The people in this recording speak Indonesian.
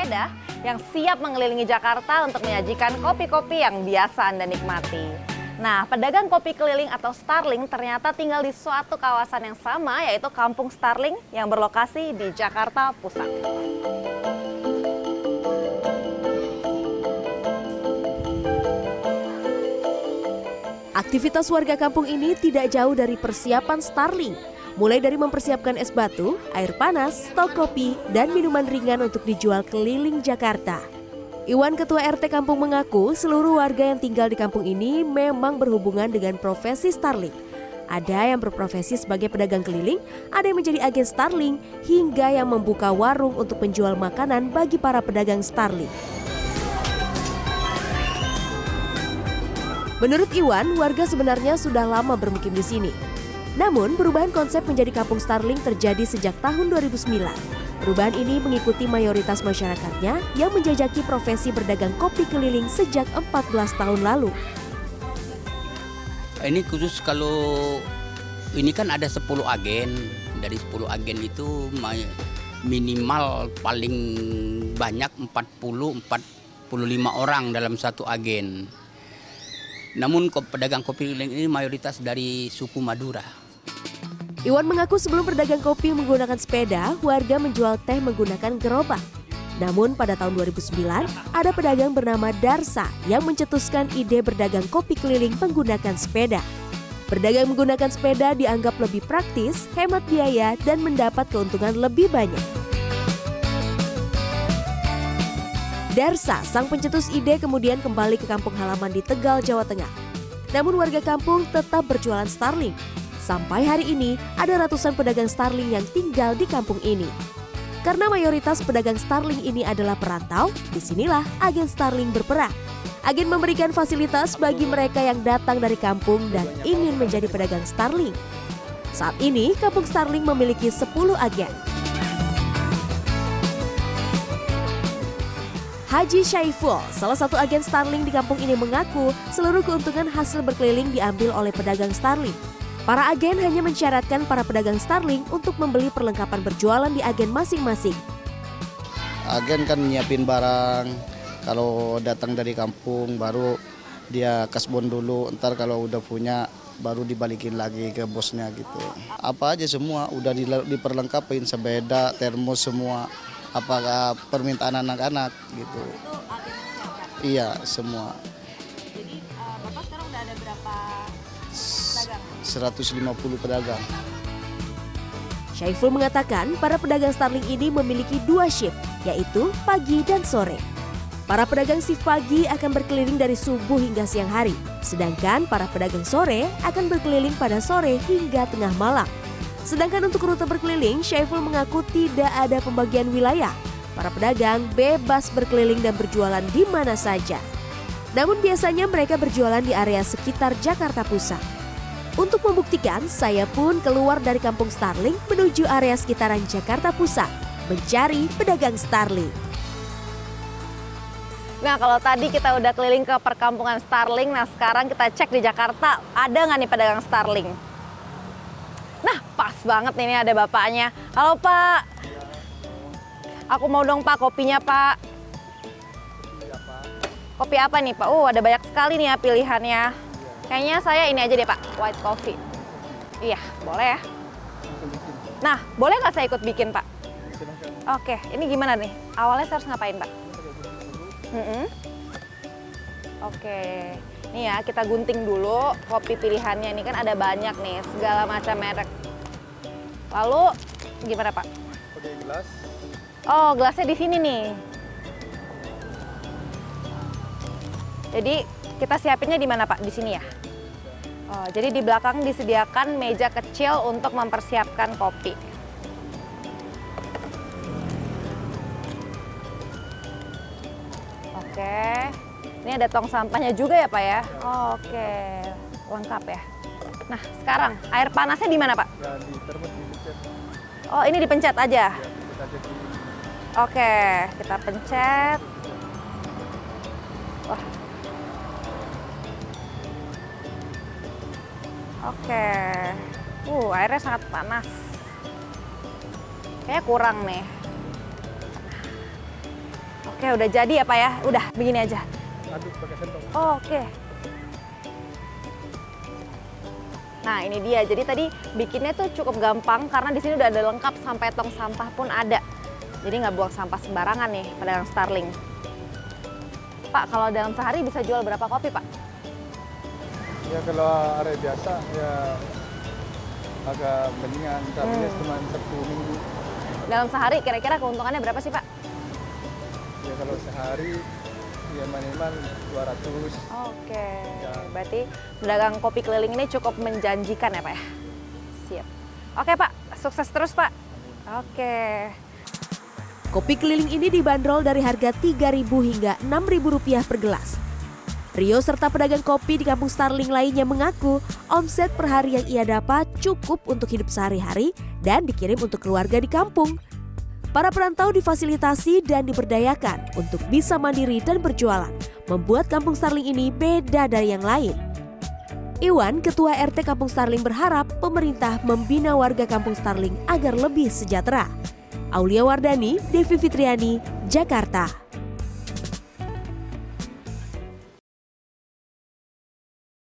sepeda yang siap mengelilingi Jakarta untuk menyajikan kopi-kopi yang biasa Anda nikmati. Nah, pedagang kopi keliling atau Starling ternyata tinggal di suatu kawasan yang sama yaitu Kampung Starling yang berlokasi di Jakarta Pusat. Aktivitas warga kampung ini tidak jauh dari persiapan Starling. Mulai dari mempersiapkan es batu, air panas, stok kopi, dan minuman ringan untuk dijual keliling Jakarta. Iwan Ketua RT Kampung mengaku seluruh warga yang tinggal di kampung ini memang berhubungan dengan profesi Starling. Ada yang berprofesi sebagai pedagang keliling, ada yang menjadi agen Starling, hingga yang membuka warung untuk menjual makanan bagi para pedagang Starling. Menurut Iwan, warga sebenarnya sudah lama bermukim di sini. Namun, perubahan konsep menjadi kampung Starling terjadi sejak tahun 2009. Perubahan ini mengikuti mayoritas masyarakatnya yang menjajaki profesi berdagang kopi keliling sejak 14 tahun lalu. Ini khusus kalau ini kan ada 10 agen. Dari 10 agen itu minimal paling banyak 40 45 orang dalam satu agen. Namun pedagang kopi keliling ini mayoritas dari suku Madura. Iwan mengaku sebelum berdagang kopi menggunakan sepeda, warga menjual teh menggunakan gerobak. Namun pada tahun 2009, ada pedagang bernama Darsa yang mencetuskan ide berdagang kopi keliling menggunakan sepeda. Berdagang menggunakan sepeda dianggap lebih praktis, hemat biaya, dan mendapat keuntungan lebih banyak. Darsa, sang pencetus ide kemudian kembali ke kampung halaman di Tegal, Jawa Tengah. Namun warga kampung tetap berjualan Starling. Sampai hari ini ada ratusan pedagang Starling yang tinggal di kampung ini. Karena mayoritas pedagang Starling ini adalah perantau, di sinilah agen Starling berperan. Agen memberikan fasilitas bagi mereka yang datang dari kampung dan ingin menjadi pedagang Starling. Saat ini, kampung Starling memiliki 10 agen. Haji Syaiful, salah satu agen Starling di kampung ini mengaku seluruh keuntungan hasil berkeliling diambil oleh pedagang Starling. Para agen hanya mensyaratkan para pedagang Starling untuk membeli perlengkapan berjualan di agen masing-masing. Agen kan nyiapin barang, kalau datang dari kampung baru dia kasbon dulu, ntar kalau udah punya baru dibalikin lagi ke bosnya gitu. Apa aja semua udah diperlengkapin sepeda, termos semua apakah permintaan anak-anak gitu. Iya semua. 150 pedagang. Syaiful mengatakan para pedagang Starling ini memiliki dua shift, yaitu pagi dan sore. Para pedagang shift pagi akan berkeliling dari subuh hingga siang hari, sedangkan para pedagang sore akan berkeliling pada sore hingga tengah malam. Sedangkan untuk rute berkeliling, Syaiful mengaku tidak ada pembagian wilayah. Para pedagang bebas berkeliling dan berjualan di mana saja. Namun biasanya mereka berjualan di area sekitar Jakarta Pusat. Untuk membuktikan, saya pun keluar dari kampung Starling menuju area sekitaran Jakarta Pusat, mencari pedagang Starling. Nah kalau tadi kita udah keliling ke perkampungan Starling, nah sekarang kita cek di Jakarta, ada nggak nih pedagang Starling? Nah, pas banget nih, ini ada bapaknya. Halo Pak, aku mau dong Pak kopinya Pak. Kopi apa nih Pak? Oh, ada banyak sekali nih ya pilihannya. Kayaknya saya ini aja deh Pak, white coffee. Iya, boleh ya. Nah, boleh nggak saya ikut bikin Pak? Oke, ini gimana nih? Awalnya saya harus ngapain Pak? Mm -hmm. Oke, nih ya kita gunting dulu kopi pilihannya. Ini kan ada banyak nih, segala macam merek. Lalu gimana Pak? Pakai gelas. Oh, gelasnya di sini nih. Jadi kita siapinnya di mana Pak? Di sini ya? Oh, jadi di belakang disediakan meja kecil untuk mempersiapkan kopi. Oke, ini ada tong sampahnya juga ya Pak ya? Oh, Oke, lengkap ya. Nah sekarang air panasnya di mana Pak? Oh ini dipencet aja? Oke, kita pencet. Wah. Oke. Uh, airnya sangat panas. Kayaknya kurang nih. Oke, udah jadi ya Pak ya? Udah, begini aja. Aduk pakai sendok. Oh, Oke. Nah, ini dia. Jadi tadi bikinnya tuh cukup gampang karena di sini udah ada lengkap sampai tong sampah pun ada. Jadi nggak buang sampah sembarangan nih pedagang Starling. Pak, kalau dalam sehari bisa jual berapa kopi, Pak? Ya kalau hari biasa ya agak mendingan tapi Hmm. cuma satu minggu. Dalam sehari kira-kira keuntungannya berapa sih, Pak? Ya kalau sehari ya minimal 200. Oke, Ya. berarti pedagang kopi keliling ini cukup menjanjikan ya Pak ya? Siap. Oke Pak, sukses terus Pak. Oke. Kopi keliling ini dibanderol dari harga Rp3.000 hingga Rp6.000 per gelas. Rio serta pedagang kopi di kampung Starling lainnya mengaku omset per hari yang ia dapat cukup untuk hidup sehari-hari dan dikirim untuk keluarga di kampung. Para perantau difasilitasi dan diberdayakan untuk bisa mandiri dan berjualan, membuat kampung Starling ini beda dari yang lain. Iwan, Ketua RT Kampung Starling berharap pemerintah membina warga Kampung Starling agar lebih sejahtera. Aulia Wardani, Devi Fitriani, Jakarta.